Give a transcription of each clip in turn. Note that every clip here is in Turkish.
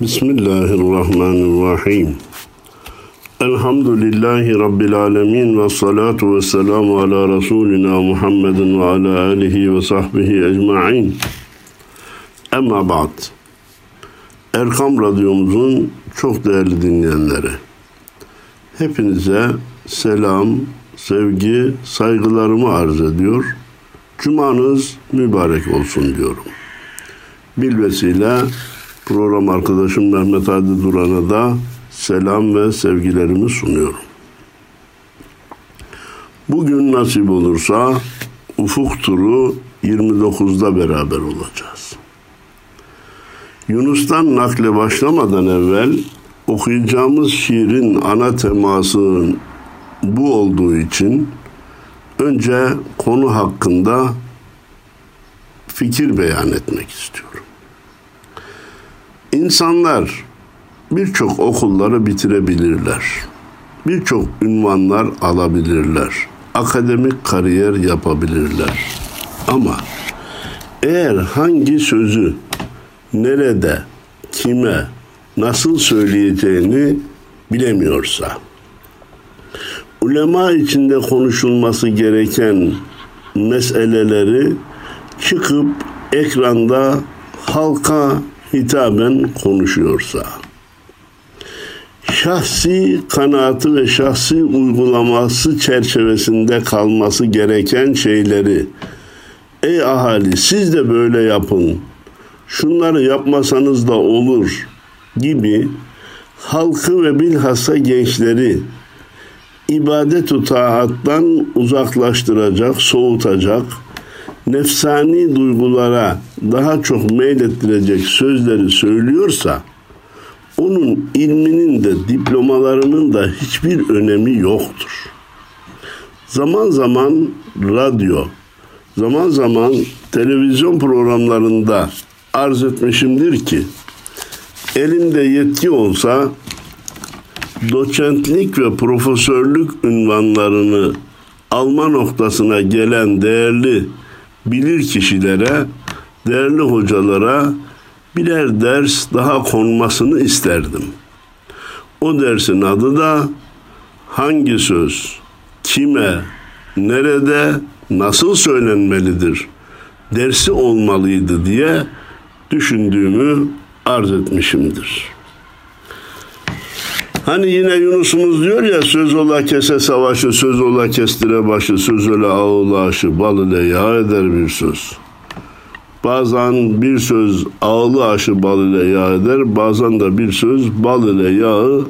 Bismillahirrahmanirrahim. Elhamdülillahi Rabbil alemin ve salatu ve selamu ala Resulina Muhammedin ve ala alihi ve sahbihi ecma'in. Emma ba'd. Erkam Radyomuzun çok değerli dinleyenleri. Hepinize selam, sevgi, saygılarımı arz ediyor. Cumanız mübarek olsun diyorum. Bilvesile program arkadaşım Mehmet Hadi Duran'a da selam ve sevgilerimi sunuyorum. Bugün nasip olursa Ufuk Turu 29'da beraber olacağız. Yunus'tan nakle başlamadan evvel okuyacağımız şiirin ana teması bu olduğu için önce konu hakkında fikir beyan etmek istiyorum. İnsanlar birçok okulları bitirebilirler. Birçok ünvanlar alabilirler. Akademik kariyer yapabilirler. Ama eğer hangi sözü nerede, kime, nasıl söyleyeceğini bilemiyorsa, ulema içinde konuşulması gereken meseleleri çıkıp ekranda halka hitaben konuşuyorsa, şahsi kanaatı ve şahsi uygulaması çerçevesinde kalması gereken şeyleri, ey ahali siz de böyle yapın, şunları yapmasanız da olur gibi halkı ve bilhassa gençleri ibadet-u taattan uzaklaştıracak, soğutacak, nefsani duygulara daha çok meylettirecek sözleri söylüyorsa onun ilminin de diplomalarının da hiçbir önemi yoktur. Zaman zaman radyo, zaman zaman televizyon programlarında arz etmişimdir ki elimde yetki olsa doçentlik ve profesörlük ünvanlarını alma noktasına gelen değerli bilir kişilere, değerli hocalara birer ders daha konmasını isterdim. O dersin adı da hangi söz, kime, nerede, nasıl söylenmelidir dersi olmalıydı diye düşündüğümü arz etmişimdir. Hani yine Yunus'umuz diyor ya söz ola kese savaşı, söz ola kestire başı, söz ola ağıla aşı, bal ile yağ eder bir söz. Bazen bir söz ağlı aşı bal ile yağ eder, bazen de bir söz bal ile yağı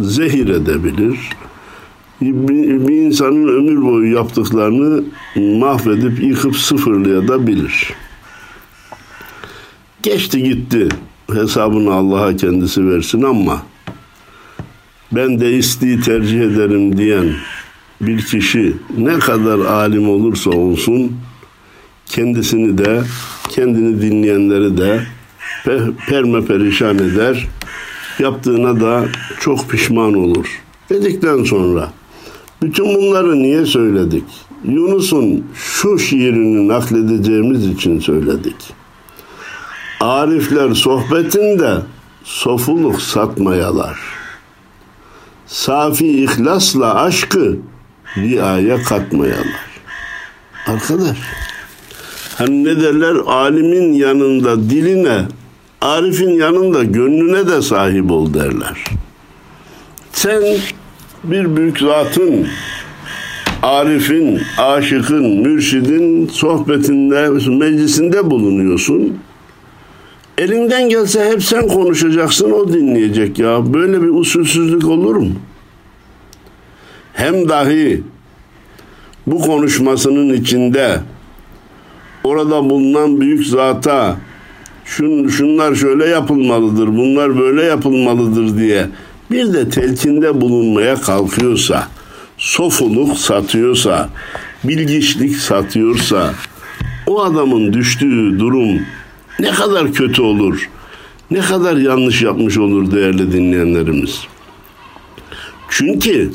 zehir edebilir. Bir, bir insanın ömür boyu yaptıklarını mahvedip yıkıp sıfırlayabilir. Geçti gitti. Hesabını Allah'a kendisi versin ama ben deistiği tercih ederim diyen bir kişi ne kadar alim olursa olsun kendisini de kendini dinleyenleri de perme perişan eder. Yaptığına da çok pişman olur. Dedikten sonra bütün bunları niye söyledik? Yunus'un şu şiirini nakledeceğimiz için söyledik. Arifler sohbetinde sofuluk satmayalar. Safi ihlasla aşkı riaya katmayalar. Arkadaş, hani ne derler alimin yanında diline, arifin yanında gönlüne de sahip ol derler. Sen bir büyük zatın, arifin, aşıkın, mürşidin sohbetinde, meclisinde bulunuyorsun. Elinden gelse hep sen konuşacaksın, o dinleyecek ya. Böyle bir usulsüzlük olur mu? Hem dahi bu konuşmasının içinde orada bulunan büyük zata şun, şunlar şöyle yapılmalıdır, bunlar böyle yapılmalıdır diye bir de telkinde bulunmaya kalkıyorsa, sofuluk satıyorsa, bilgiçlik satıyorsa, o adamın düştüğü durum ne kadar kötü olur, ne kadar yanlış yapmış olur değerli dinleyenlerimiz. Çünkü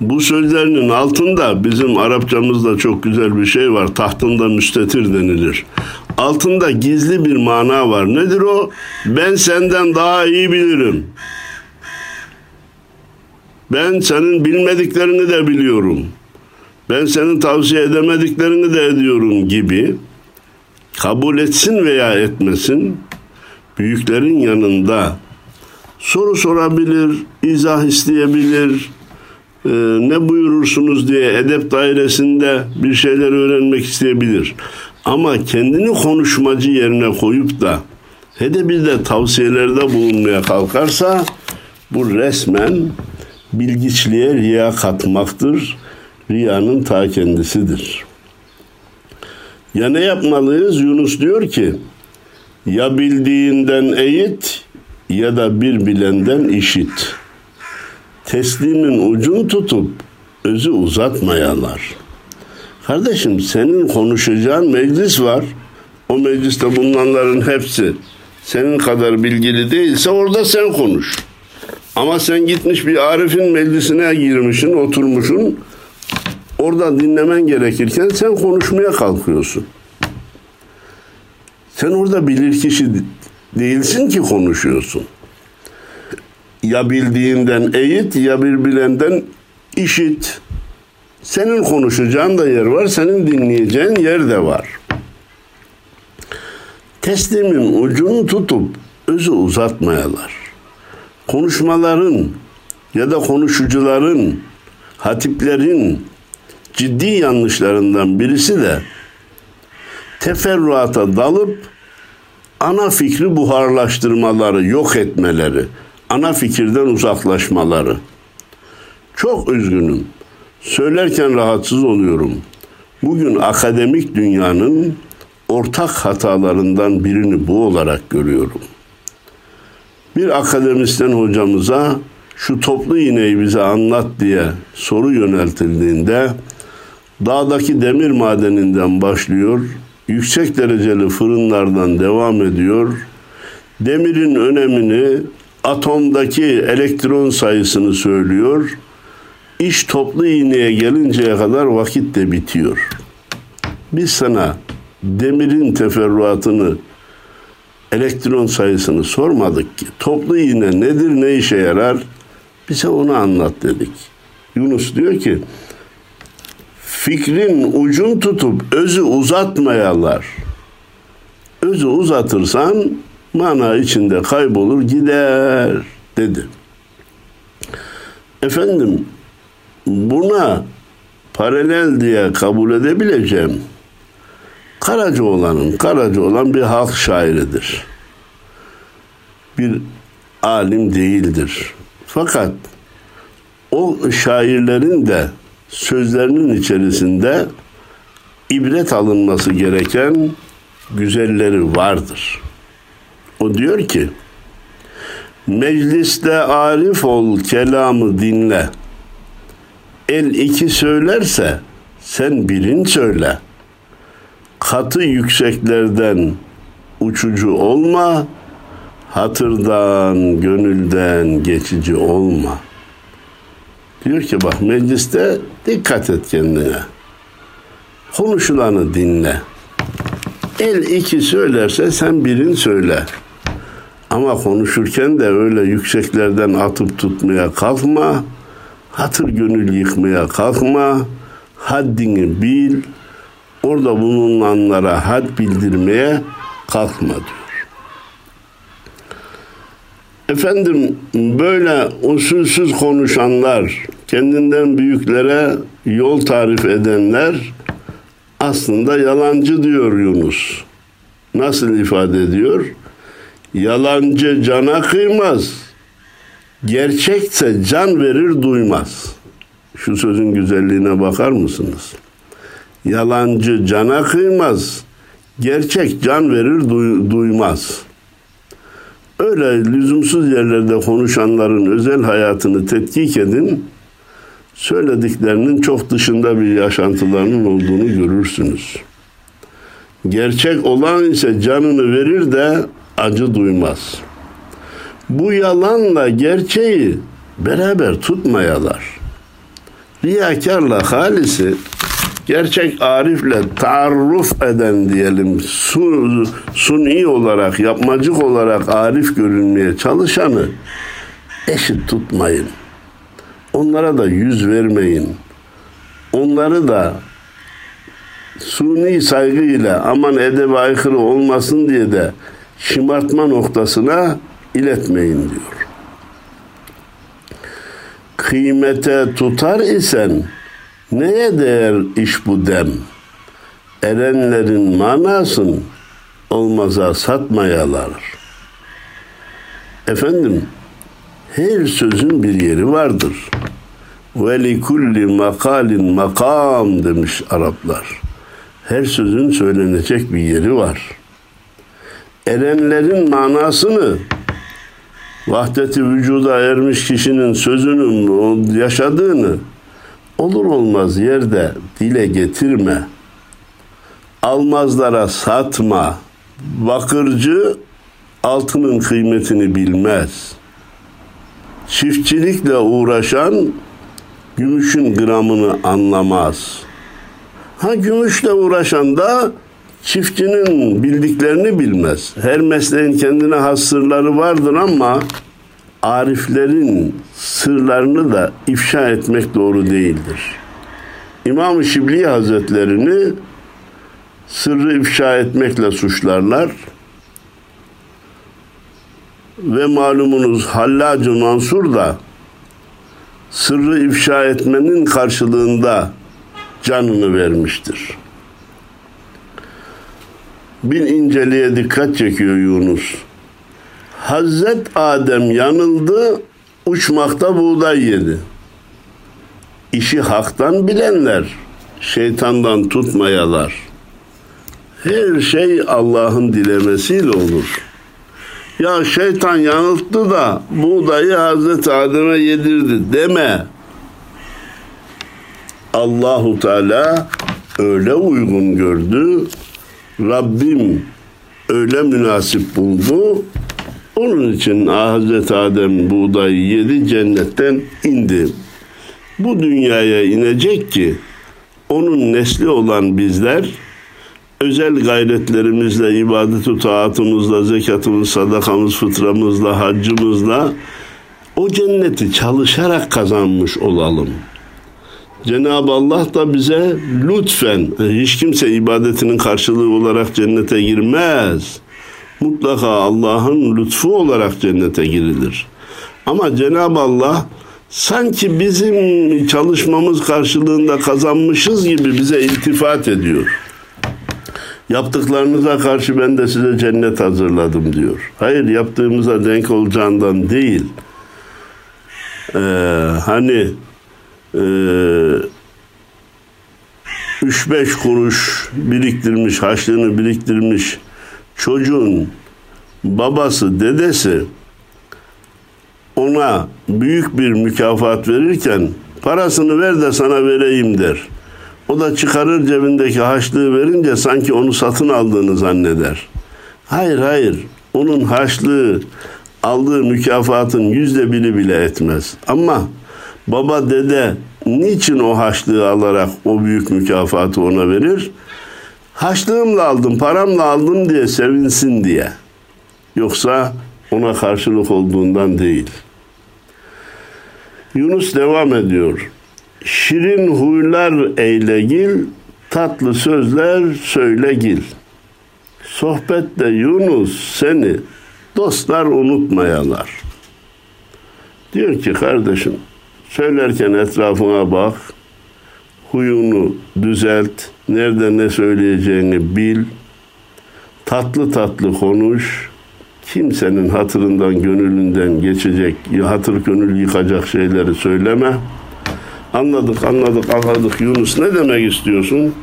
bu sözlerinin altında bizim Arapçamızda çok güzel bir şey var. Tahtında müstetir denilir. altında gizli bir mana var. Nedir o? Ben senden daha iyi bilirim. Ben senin bilmediklerini de biliyorum. Ben senin tavsiye edemediklerini de ediyorum gibi kabul etsin veya etmesin büyüklerin yanında soru sorabilir, izah isteyebilir, e, ne buyurursunuz diye edep dairesinde bir şeyler öğrenmek isteyebilir. Ama kendini konuşmacı yerine koyup da hede bir de tavsiyelerde bulunmaya kalkarsa bu resmen bilgiçliğe riya katmaktır. Riyanın ta kendisidir. Ya ne yapmalıyız? Yunus diyor ki ya bildiğinden eğit ya da bir bilenden işit. Teslimin ucun tutup özü uzatmayalar. Kardeşim senin konuşacağın meclis var. O mecliste bulunanların hepsi senin kadar bilgili değilse orada sen konuş. Ama sen gitmiş bir Arif'in meclisine girmişsin, oturmuşsun. Orada dinlemen gerekirken sen konuşmaya kalkıyorsun. Sen orada bilir kişi değilsin ki konuşuyorsun. Ya bildiğinden eğit ya bir bilenden işit. Senin konuşacağın da yer var, senin dinleyeceğin yer de var. Teslimin ucunu tutup özü uzatmayalar. Konuşmaların ya da konuşucuların, hatiplerin ciddi yanlışlarından birisi de teferruata dalıp ana fikri buharlaştırmaları, yok etmeleri, ana fikirden uzaklaşmaları. Çok üzgünüm. Söylerken rahatsız oluyorum. Bugün akademik dünyanın ortak hatalarından birini bu olarak görüyorum. Bir akademisyen hocamıza şu toplu iğneyi bize anlat diye soru yöneltildiğinde dağdaki demir madeninden başlıyor, yüksek dereceli fırınlardan devam ediyor. Demirin önemini, atomdaki elektron sayısını söylüyor. İş toplu iğneye gelinceye kadar vakit de bitiyor. Biz sana demirin teferruatını, elektron sayısını sormadık ki. Toplu iğne nedir, ne işe yarar? Bize onu anlat dedik. Yunus diyor ki, fikrin ucun tutup özü uzatmayalar. Özü uzatırsan mana içinde kaybolur gider dedi. Efendim buna paralel diye kabul edebileceğim Karacaoğlan'ın Karacaoğlan bir halk şairidir. Bir alim değildir. Fakat o şairlerin de sözlerinin içerisinde ibret alınması gereken güzelleri vardır. O diyor ki, Mecliste arif ol, kelamı dinle. El iki söylerse, sen birin söyle. Katı yükseklerden uçucu olma, hatırdan, gönülden geçici olma.'' Diyor ki bak mecliste dikkat et kendine. Konuşulanı dinle. El iki söylerse sen birin söyle. Ama konuşurken de öyle yükseklerden atıp tutmaya kalkma. Hatır gönül yıkmaya kalkma. Haddini bil. Orada bulunanlara had bildirmeye kalkma diyor. Efendim böyle usulsüz konuşanlar, kendinden büyüklere yol tarif edenler aslında yalancı diyor Yunus. Nasıl ifade ediyor? Yalancı cana kıymaz. Gerçekse can verir duymaz. Şu sözün güzelliğine bakar mısınız? Yalancı cana kıymaz. Gerçek can verir duy- duymaz.'' Öyle lüzumsuz yerlerde konuşanların özel hayatını tetkik edin. Söylediklerinin çok dışında bir yaşantılarının olduğunu görürsünüz. Gerçek olan ise canını verir de acı duymaz. Bu yalanla gerçeği beraber tutmayalar. Riyakarla halisi gerçek arifle taarruf eden diyelim, sun, suni olarak, yapmacık olarak arif görünmeye çalışanı eşit tutmayın. Onlara da yüz vermeyin. Onları da suni saygıyla aman edebe aykırı olmasın diye de şımartma noktasına iletmeyin diyor. Kıymete tutar isen neye değer iş bu dem? Erenlerin manasın olmaza satmayalar. Efendim, her sözün bir yeri vardır. Ve li kulli makalin makam demiş Araplar. Her sözün söylenecek bir yeri var. Erenlerin manasını vahdeti vücuda ermiş kişinin sözünün yaşadığını olur olmaz yerde dile getirme. Almazlara satma. Bakırcı altının kıymetini bilmez. Çiftçilikle uğraşan gümüşün gramını anlamaz. Ha gümüşle uğraşan da çiftçinin bildiklerini bilmez. Her mesleğin kendine has sırları vardır ama ariflerin sırlarını da ifşa etmek doğru değildir. İmam-ı Şibli Hazretlerini sırrı ifşa etmekle suçlarlar. Ve malumunuz Hallacı Mansur da sırrı ifşa etmenin karşılığında canını vermiştir. Bir inceliğe dikkat çekiyor Yunus. Hazret Adem yanıldı, uçmakta buğday yedi. İşi haktan bilenler, şeytandan tutmayalar. Her şey Allah'ın dilemesiyle olur. Ya şeytan yanılttı da buğdayı Hazreti Adem'e yedirdi deme. Allahu Teala öyle uygun gördü. Rabbim öyle münasip buldu. Onun için Hazreti Adem buğdayı yedi cennetten indi. Bu dünyaya inecek ki onun nesli olan bizler özel gayretlerimizle, ibadet-i taatımızla, zekatımız, sadakamız, fıtramızla, haccımızla o cenneti çalışarak kazanmış olalım. Cenab-ı Allah da bize lütfen, hiç kimse ibadetinin karşılığı olarak cennete girmez. Mutlaka Allah'ın lütfu olarak cennete girilir. Ama Cenab-ı Allah sanki bizim çalışmamız karşılığında kazanmışız gibi bize iltifat ediyor. Yaptıklarınıza karşı ben de size cennet hazırladım diyor. Hayır yaptığımıza denk olacağından değil. Ee, hani e, 3-5 kuruş biriktirmiş, haçlığını biriktirmiş çocuğun babası, dedesi ona büyük bir mükafat verirken parasını ver de sana vereyim der. O da çıkarır cebindeki haçlığı verince sanki onu satın aldığını zanneder. Hayır hayır onun haçlığı aldığı mükafatın yüzde biri bile etmez. Ama baba dede niçin o haçlığı alarak o büyük mükafatı ona verir? Haçlığımla aldım, paramla aldım diye sevinsin diye. Yoksa ona karşılık olduğundan değil. Yunus devam ediyor. Şirin huylar eyle gil, tatlı sözler söyle gil. Sohbette Yunus seni dostlar unutmayalar. Diyor ki kardeşim söylerken etrafına bak, huyunu düzelt, nerede ne söyleyeceğini bil, tatlı tatlı konuş, kimsenin hatırından, gönlünden geçecek, hatır gönül yıkacak şeyleri söyleme. Anladık, anladık, anladık Yunus ne demek istiyorsun?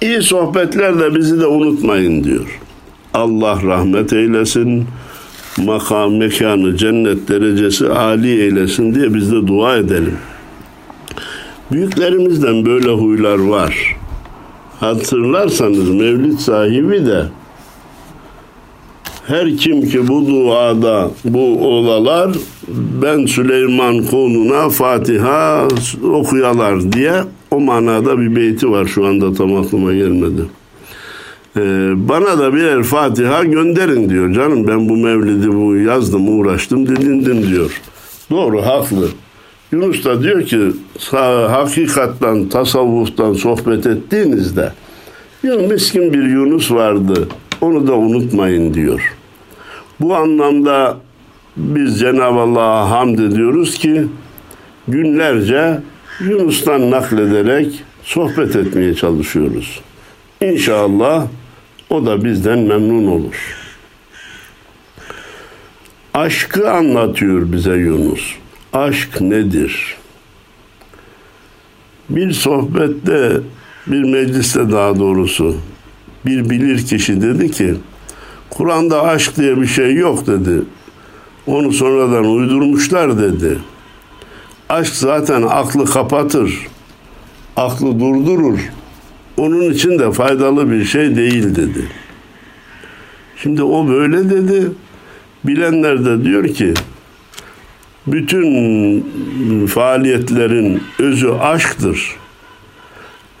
İyi sohbetlerle bizi de unutmayın diyor. Allah rahmet eylesin, makam, mekanı, cennet derecesi âli eylesin diye biz de dua edelim. Büyüklerimizden böyle huylar var. Hatırlarsanız Mevlid sahibi de Her kim ki bu duada bu olalar ben Süleyman konuna Fatiha okuyalar diye o manada bir beyti var şu anda tam aklıma gelmedi. Ee, bana da birer Fatiha gönderin diyor canım ben bu mevlidi bu yazdım uğraştım didindim diyor. Doğru haklı. Yunus da diyor ki hakikattan tasavvuftan sohbet ettiğinizde bir miskin bir Yunus vardı onu da unutmayın diyor. Bu anlamda biz Cenab-ı Allah'a hamd ediyoruz ki günlerce Yunus'tan naklederek sohbet etmeye çalışıyoruz. İnşallah o da bizden memnun olur. Aşkı anlatıyor bize Yunus. Aşk nedir? Bir sohbette, bir mecliste daha doğrusu bir bilir kişi dedi ki Kur'an'da aşk diye bir şey yok dedi. Onu sonradan uydurmuşlar dedi. Aşk zaten aklı kapatır. Aklı durdurur. Onun için de faydalı bir şey değil dedi. Şimdi o böyle dedi. Bilenler de diyor ki bütün faaliyetlerin özü aşktır.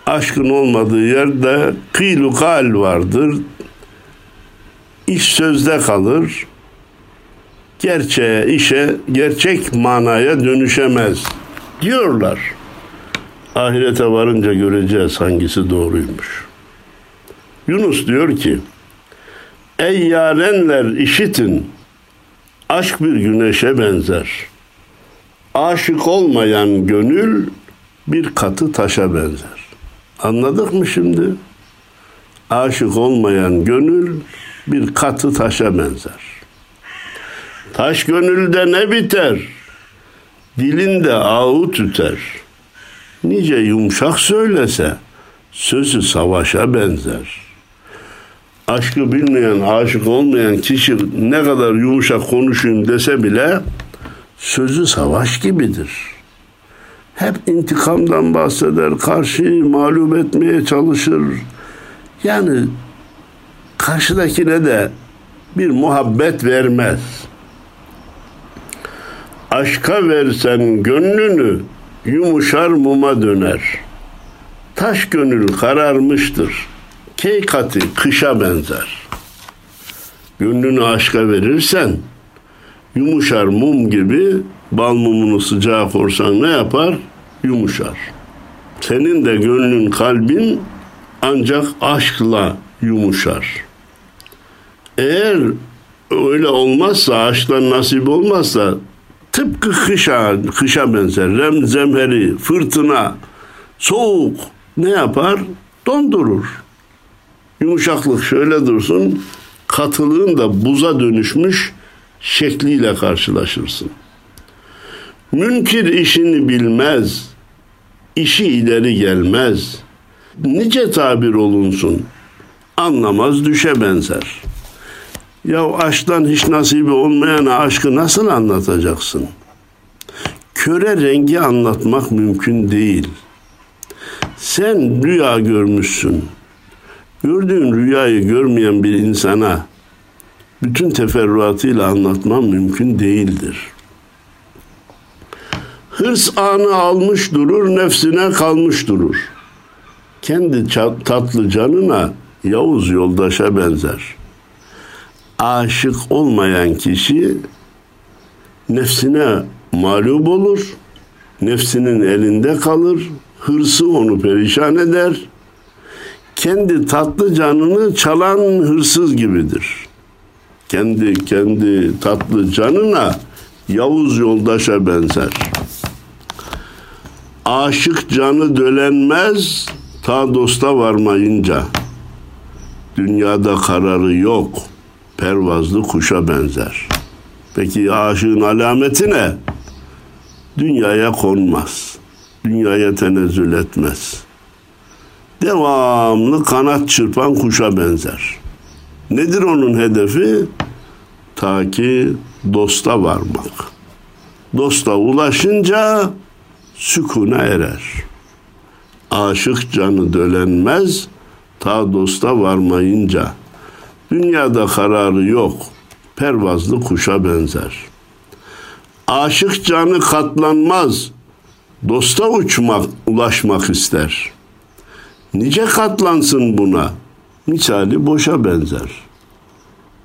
Aşkın olmadığı yerde kıylu kal vardır. İş sözde kalır. Gerçeğe, işe, gerçek manaya dönüşemez diyorlar. Ahirete varınca göreceğiz hangisi doğruymuş. Yunus diyor ki, Ey yarenler işitin, aşk bir güneşe benzer. Aşık olmayan gönül bir katı taşa benzer. Anladık mı şimdi? Aşık olmayan gönül bir katı taşa benzer. Taş gönülde ne biter? Dilinde ağı tüter. Nice yumuşak söylese sözü savaşa benzer. Aşkı bilmeyen, aşık olmayan kişi ne kadar yumuşak konuşayım dese bile sözü savaş gibidir. Hep intikamdan bahseder, karşıyı mağlup etmeye çalışır. Yani karşıdakine de bir muhabbet vermez. Aşka versen gönlünü yumuşar muma döner. Taş gönül kararmıştır. Keykati kışa benzer. Gönlünü aşka verirsen yumuşar mum gibi bal mumunu sıcağa korsan ne yapar? Yumuşar. Senin de gönlün kalbin ancak aşkla yumuşar. Eğer öyle olmazsa, aşktan nasip olmazsa tıpkı kışa, kışa benzer. Rem zemheri, fırtına, soğuk ne yapar? Dondurur. Yumuşaklık şöyle dursun, katılığın da buza dönüşmüş şekliyle karşılaşırsın. Münkir işini bilmez, işi ileri gelmez. Nice tabir olunsun, anlamaz düşe benzer. Ya aşktan hiç nasibi olmayana aşkı nasıl anlatacaksın? Köre rengi anlatmak mümkün değil. Sen rüya görmüşsün. Gördüğün rüyayı görmeyen bir insana bütün teferruatıyla anlatmam mümkün değildir. Hırs anı almış durur, nefsine kalmış durur. Kendi tatlı canına Yavuz yoldaşa benzer. Aşık olmayan kişi nefsine mağlup olur, nefsinin elinde kalır, hırsı onu perişan eder, kendi tatlı canını çalan hırsız gibidir. Kendi kendi tatlı canına Yavuz yoldaşa benzer. Aşık canı dölenmez ta dosta varmayınca. Dünyada kararı yok, pervazlı kuşa benzer. Peki aşığın alameti ne? Dünyaya konmaz, dünyaya tenezzül etmez.'' devamlı kanat çırpan kuşa benzer. Nedir onun hedefi? Ta ki dosta varmak. Dosta ulaşınca sükuna erer. Aşık canı dölenmez ta dosta varmayınca. Dünyada kararı yok, pervazlı kuşa benzer. Aşık canı katlanmaz, dosta uçmak, ulaşmak ister. Nice katlansın buna, misali boşa benzer.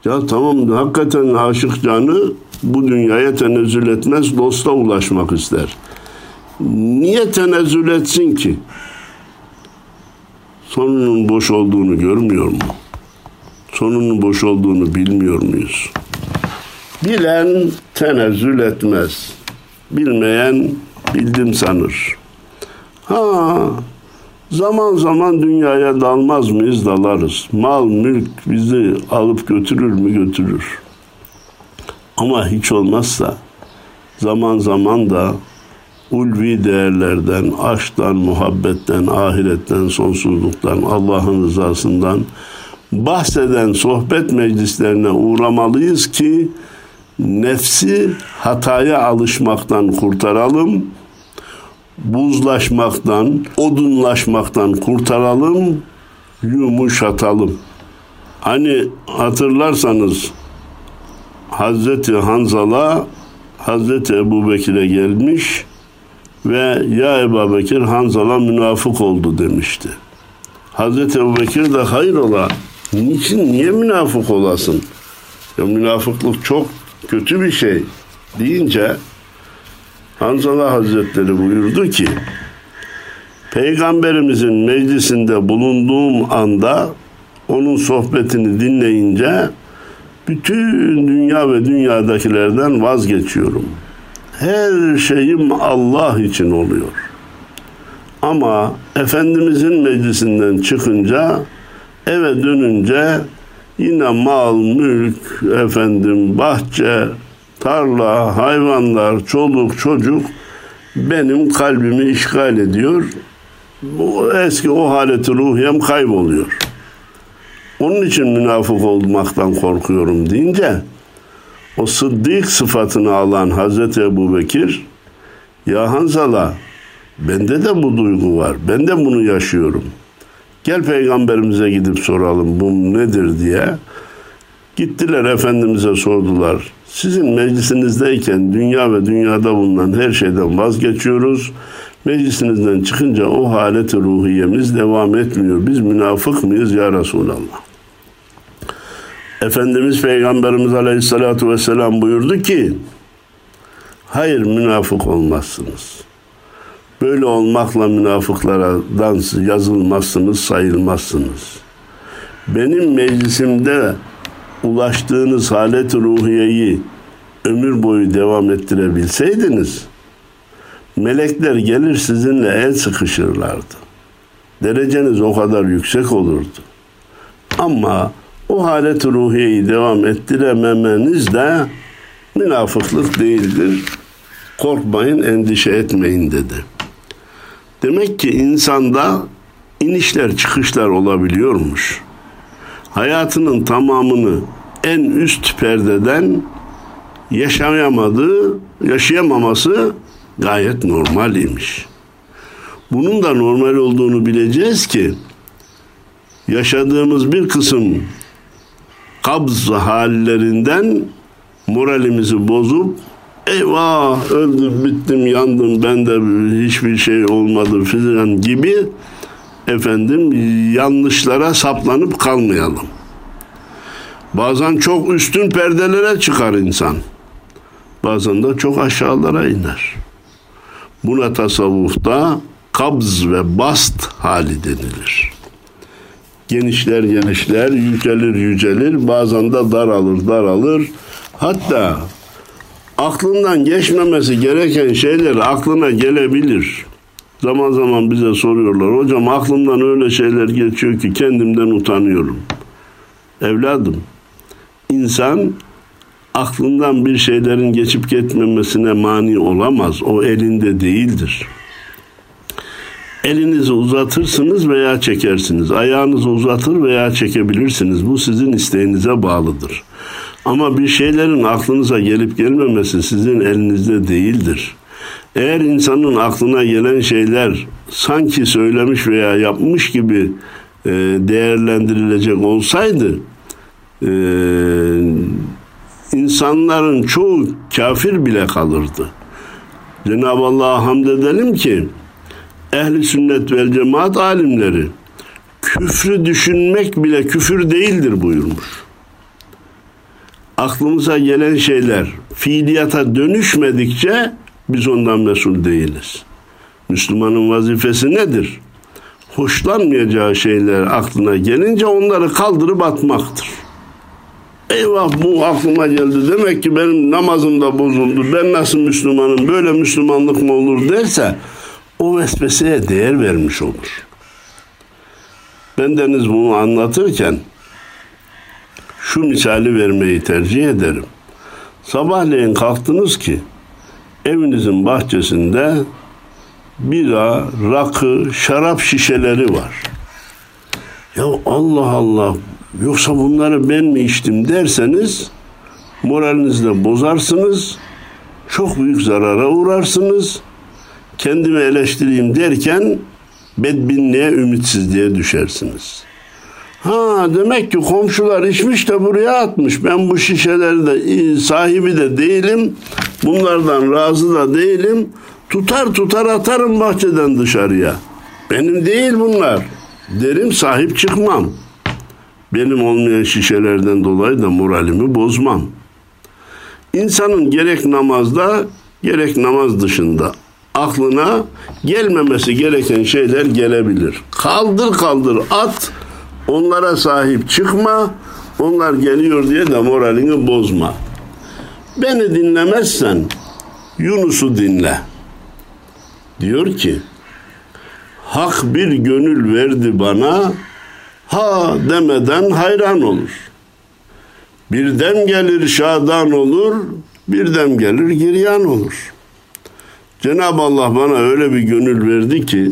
Ya tamam hakikaten aşık canı bu dünyaya tenezzül etmez, dosta ulaşmak ister. Niye tenezzül etsin ki? Sonunun boş olduğunu görmüyor mu? Sonunun boş olduğunu bilmiyor muyuz? Bilen tenezzül etmez. Bilmeyen bildim sanır. Ha, zaman zaman dünyaya dalmaz mıyız? Dalarız. Mal, mülk bizi alıp götürür mü? Götürür. Ama hiç olmazsa zaman zaman da ulvi değerlerden, aşktan, muhabbetten, ahiretten, sonsuzluktan, Allah'ın rızasından bahseden sohbet meclislerine uğramalıyız ki nefsi hataya alışmaktan kurtaralım, buzlaşmaktan, odunlaşmaktan kurtaralım, yumuşatalım. Hani hatırlarsanız Hazreti Hanzala Hazreti Ebu Bekir'e gelmiş ve ya Ebu Bekir Hanzala münafık oldu demişti. Hazreti Ebu Bekir de hayrola niçin niye münafık olasın? Ya münafıklık çok kötü bir şey deyince Hanzala Hazretleri buyurdu ki Peygamberimizin meclisinde bulunduğum anda onun sohbetini dinleyince bütün dünya ve dünyadakilerden vazgeçiyorum. Her şeyim Allah için oluyor. Ama Efendimizin meclisinden çıkınca eve dönünce yine mal, mülk, efendim, bahçe, tarla, hayvanlar, çoluk, çocuk benim kalbimi işgal ediyor. Bu eski o haleti ruhiyem kayboluyor. Onun için münafık olmaktan korkuyorum deyince o sıddık sıfatını alan Hazreti Ebu Bekir ya Hanzala bende de bu duygu var. Ben de bunu yaşıyorum. Gel peygamberimize gidip soralım bu nedir diye. Gittiler Efendimiz'e sordular. Sizin meclisinizdeyken dünya ve dünyada bulunan her şeyden vazgeçiyoruz. Meclisinizden çıkınca o haleti ruhiyemiz devam etmiyor. Biz münafık mıyız ya Resulallah? Efendimiz Peygamberimiz Aleyhisselatü Vesselam buyurdu ki hayır münafık olmazsınız. Böyle olmakla münafıklardan yazılmazsınız, sayılmazsınız. Benim meclisimde ulaştığınız halet ruhiyeyi ömür boyu devam ettirebilseydiniz melekler gelir sizinle el sıkışırlardı. Dereceniz o kadar yüksek olurdu. Ama o halet ruhiyeyi devam ettirememeniz de münafıklık değildir. Korkmayın, endişe etmeyin dedi. Demek ki insanda inişler çıkışlar olabiliyormuş. Hayatının tamamını en üst perdeden yaşayamadığı, yaşayamaması gayet normal imiş. Bunun da normal olduğunu bileceğiz ki yaşadığımız bir kısım kabz hallerinden moralimizi bozup eyvah öldüm bittim yandım bende hiçbir şey olmadı filan gibi efendim yanlışlara saplanıp kalmayalım. Bazen çok üstün perdelere çıkar insan. Bazen de çok aşağılara iner. Buna tasavvufta kabz ve bast hali denilir genişler genişler, yücelir yücelir, bazen de daralır daralır. Hatta aklından geçmemesi gereken şeyler aklına gelebilir. Zaman zaman bize soruyorlar. Hocam aklımdan öyle şeyler geçiyor ki kendimden utanıyorum. Evladım, insan aklından bir şeylerin geçip gitmemesine mani olamaz. O elinde değildir. Elinizi uzatırsınız veya çekersiniz. Ayağınızı uzatır veya çekebilirsiniz. Bu sizin isteğinize bağlıdır. Ama bir şeylerin aklınıza gelip gelmemesi sizin elinizde değildir. Eğer insanın aklına gelen şeyler sanki söylemiş veya yapmış gibi e, değerlendirilecek olsaydı e, insanların çoğu kafir bile kalırdı. Cenab-ı Allah'a hamd edelim ki ehli sünnet vel cemaat alimleri küfrü düşünmek bile küfür değildir buyurmuş. Aklımıza gelen şeyler fiiliyata dönüşmedikçe biz ondan mesul değiliz. Müslümanın vazifesi nedir? Hoşlanmayacağı şeyler aklına gelince onları kaldırıp atmaktır. Eyvah bu aklıma geldi. Demek ki benim namazım da bozuldu. Ben nasıl Müslümanım? Böyle Müslümanlık mı olur derse o vesveseye değer vermiş olur. Ben deniz bunu anlatırken şu misali vermeyi tercih ederim. Sabahleyin kalktınız ki evinizin bahçesinde bira, rakı, şarap şişeleri var. Ya Allah Allah yoksa bunları ben mi içtim derseniz moralinizi de bozarsınız. Çok büyük zarara uğrarsınız. Kendimi eleştireyim derken bedbinliğe, ümitsizliğe düşersiniz. Ha demek ki komşular içmiş de buraya atmış. Ben bu şişeleri de sahibi de değilim. Bunlardan razı da değilim. Tutar tutar atarım bahçeden dışarıya. Benim değil bunlar. Derim sahip çıkmam. Benim olmayan şişelerden dolayı da moralimi bozmam. İnsanın gerek namazda gerek namaz dışında aklına gelmemesi gereken şeyler gelebilir. Kaldır kaldır at, onlara sahip çıkma, onlar geliyor diye de moralini bozma. Beni dinlemezsen Yunus'u dinle. Diyor ki, Hak bir gönül verdi bana, ha demeden hayran olur. Bir dem gelir şadan olur, bir dem gelir giryan olur.'' Cenab-ı Allah bana öyle bir gönül verdi ki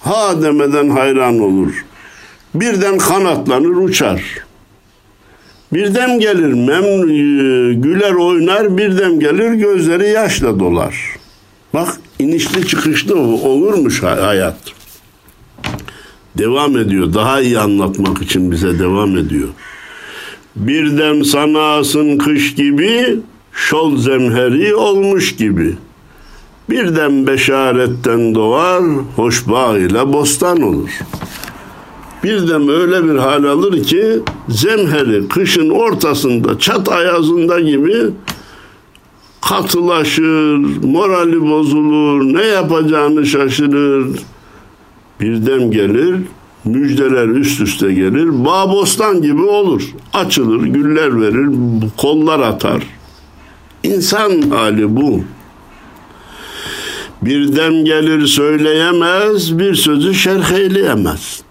ha demeden hayran olur. Birden kanatlanır uçar. Birden gelir memnun e, güler oynar, birden gelir gözleri yaşla dolar. Bak inişli çıkışlı olurmuş hayat. Devam ediyor. Daha iyi anlatmak için bize devam ediyor. Birdem sanasın kış gibi, şol zemheri olmuş gibi.'' Birden beşaretten doğar, hoş bağ ile bostan olur. Birden öyle bir hal alır ki zemheri kışın ortasında çat ayazında gibi katılaşır, morali bozulur, ne yapacağını şaşırır. Birden gelir, müjdeler üst üste gelir, bağ bostan gibi olur. Açılır, güller verir, kollar atar. İnsan hali bu. Bir dem gelir söyleyemez, bir sözü şerh eyleyemez.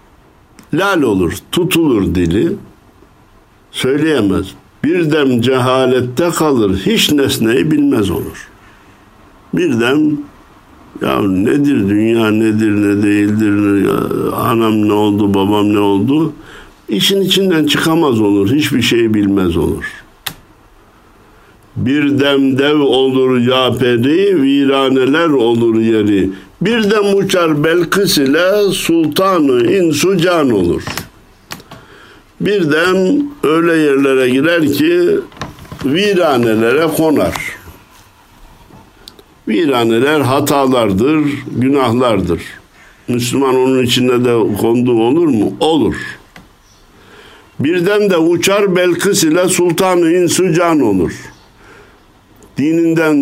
Lal olur, tutulur dili, söyleyemez. Bir dem cehalette kalır, hiç nesneyi bilmez olur. Bir dem ya nedir dünya nedir ne değildir ya, anam ne oldu babam ne oldu işin içinden çıkamaz olur hiçbir şey bilmez olur bir dem dev olur yaperi, viraneler olur yeri. Bir dem uçar Belkıs ile sultanı insu can olur. Bir dem öyle yerlere girer ki viranelere konar. Viraneler hatalardır, günahlardır. Müslüman onun içinde de konduğu olur mu? Olur. Birden de uçar Belkıs ile sultanı insu can olur.'' Dininden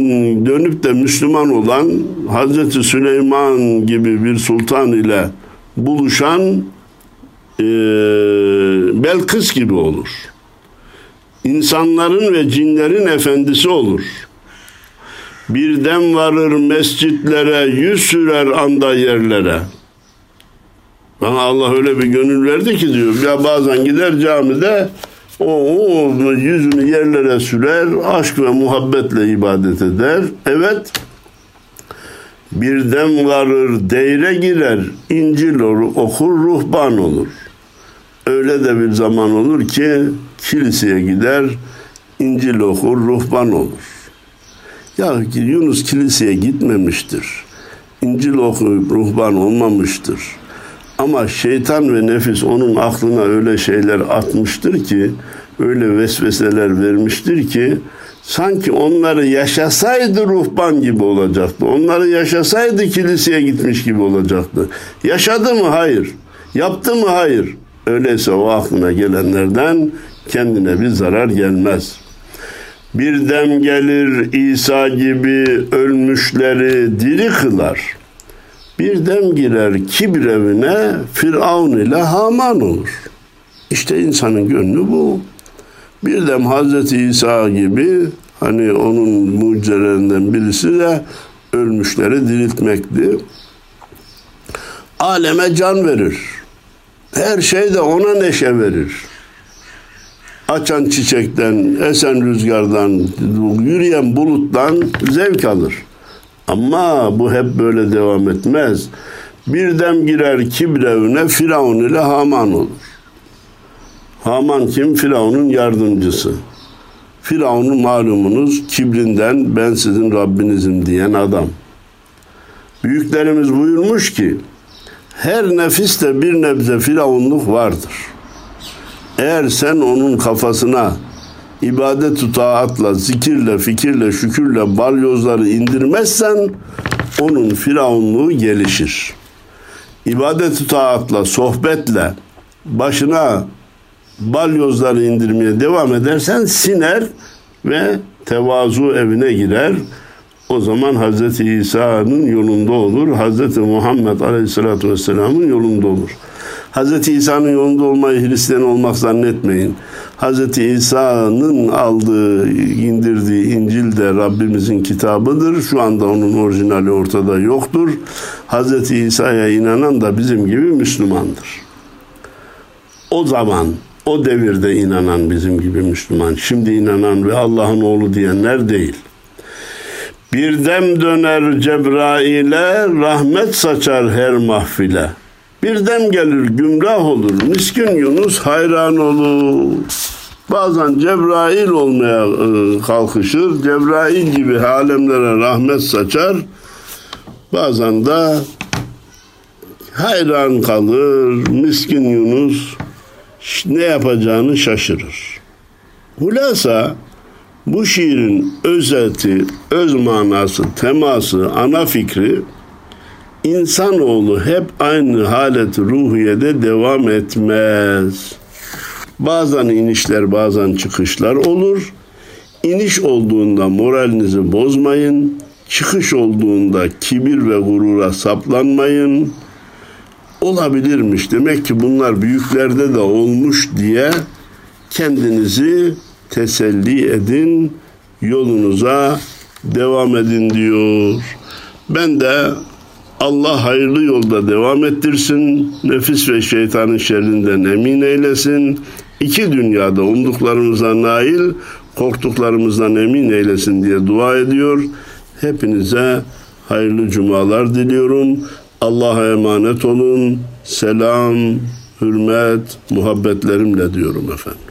dönüp de Müslüman olan Hazreti Süleyman gibi bir sultan ile buluşan e, Belkıs gibi olur. İnsanların ve cinlerin efendisi olur. Birden varır mescitlere, yüz sürer anda yerlere. Bana Allah öyle bir gönül verdi ki diyor. Ya bazen gider camide o yüzünü yerlere sürer, aşk ve muhabbetle ibadet eder. Evet, birden varır, deyre girer, İncil okur, ruhban olur. Öyle de bir zaman olur ki kiliseye gider, İncil okur, ruhban olur. Ya Yunus kiliseye gitmemiştir. İncil okuyup ruhban olmamıştır. Ama şeytan ve nefis onun aklına öyle şeyler atmıştır ki öyle vesveseler vermiştir ki sanki onları yaşasaydı ruhban gibi olacaktı. Onları yaşasaydı kiliseye gitmiş gibi olacaktı. Yaşadı mı? Hayır. Yaptı mı? Hayır. Öyleyse o aklına gelenlerden kendine bir zarar gelmez. Bir dem gelir İsa gibi ölmüşleri diri kılar. Bir dem girer kibir evine Firavun ile Haman olur. İşte insanın gönlü bu. Bir dem Hazreti İsa gibi hani onun mucizelerinden birisi de ölmüşleri diriltmekti. Aleme can verir. Her şey de ona neşe verir. Açan çiçekten, esen rüzgardan, yürüyen buluttan zevk alır. Ama bu hep böyle devam etmez. Bir dem girer kibrevine Firavun ile Haman olur. Haman kim? Firavun'un yardımcısı. Firavun'un malumunuz kibrinden ben sizin Rabbinizim diyen adam. Büyüklerimiz buyurmuş ki her nefiste bir nebze firavunluk vardır. Eğer sen onun kafasına ibadet taatla, zikirle, fikirle, şükürle balyozları indirmezsen onun firavunluğu gelişir. İbadet taatla, sohbetle başına balyozları indirmeye devam edersen siner ve tevazu evine girer. O zaman Hz. İsa'nın yolunda olur. Hz. Muhammed Aleyhisselatü Vesselam'ın yolunda olur. Hz. İsa'nın yolunda olmayı Hristiyan olmak zannetmeyin. Hz. İsa'nın aldığı, indirdiği İncil de Rabbimizin kitabıdır. Şu anda onun orijinali ortada yoktur. Hz. İsa'ya inanan da bizim gibi Müslümandır. O zaman o devirde inanan bizim gibi Müslüman, şimdi inanan ve Allah'ın oğlu diyenler değil. Bir dem döner Cebrail'e, rahmet saçar her mahfile. Bir dem gelir gümrah olur, miskin Yunus hayran olur. Bazen Cebrail olmaya e, kalkışır, Cebrail gibi alemlere rahmet saçar. Bazen de hayran kalır, miskin Yunus ne yapacağını şaşırır. Hulasa bu şiirin özeti, öz manası, teması, ana fikri insanoğlu hep aynı halet ruhiyede devam etmez. Bazen inişler, bazen çıkışlar olur. İniş olduğunda moralinizi bozmayın. Çıkış olduğunda kibir ve gurura saplanmayın olabilirmiş. Demek ki bunlar büyüklerde de olmuş diye kendinizi teselli edin, yolunuza devam edin diyor. Ben de Allah hayırlı yolda devam ettirsin, nefis ve şeytanın şerrinden emin eylesin. İki dünyada umduklarımıza nail, korktuklarımızdan emin eylesin diye dua ediyor. Hepinize hayırlı cumalar diliyorum. Allah'a emanet olun. Selam, hürmet, muhabbetlerimle diyorum efendim.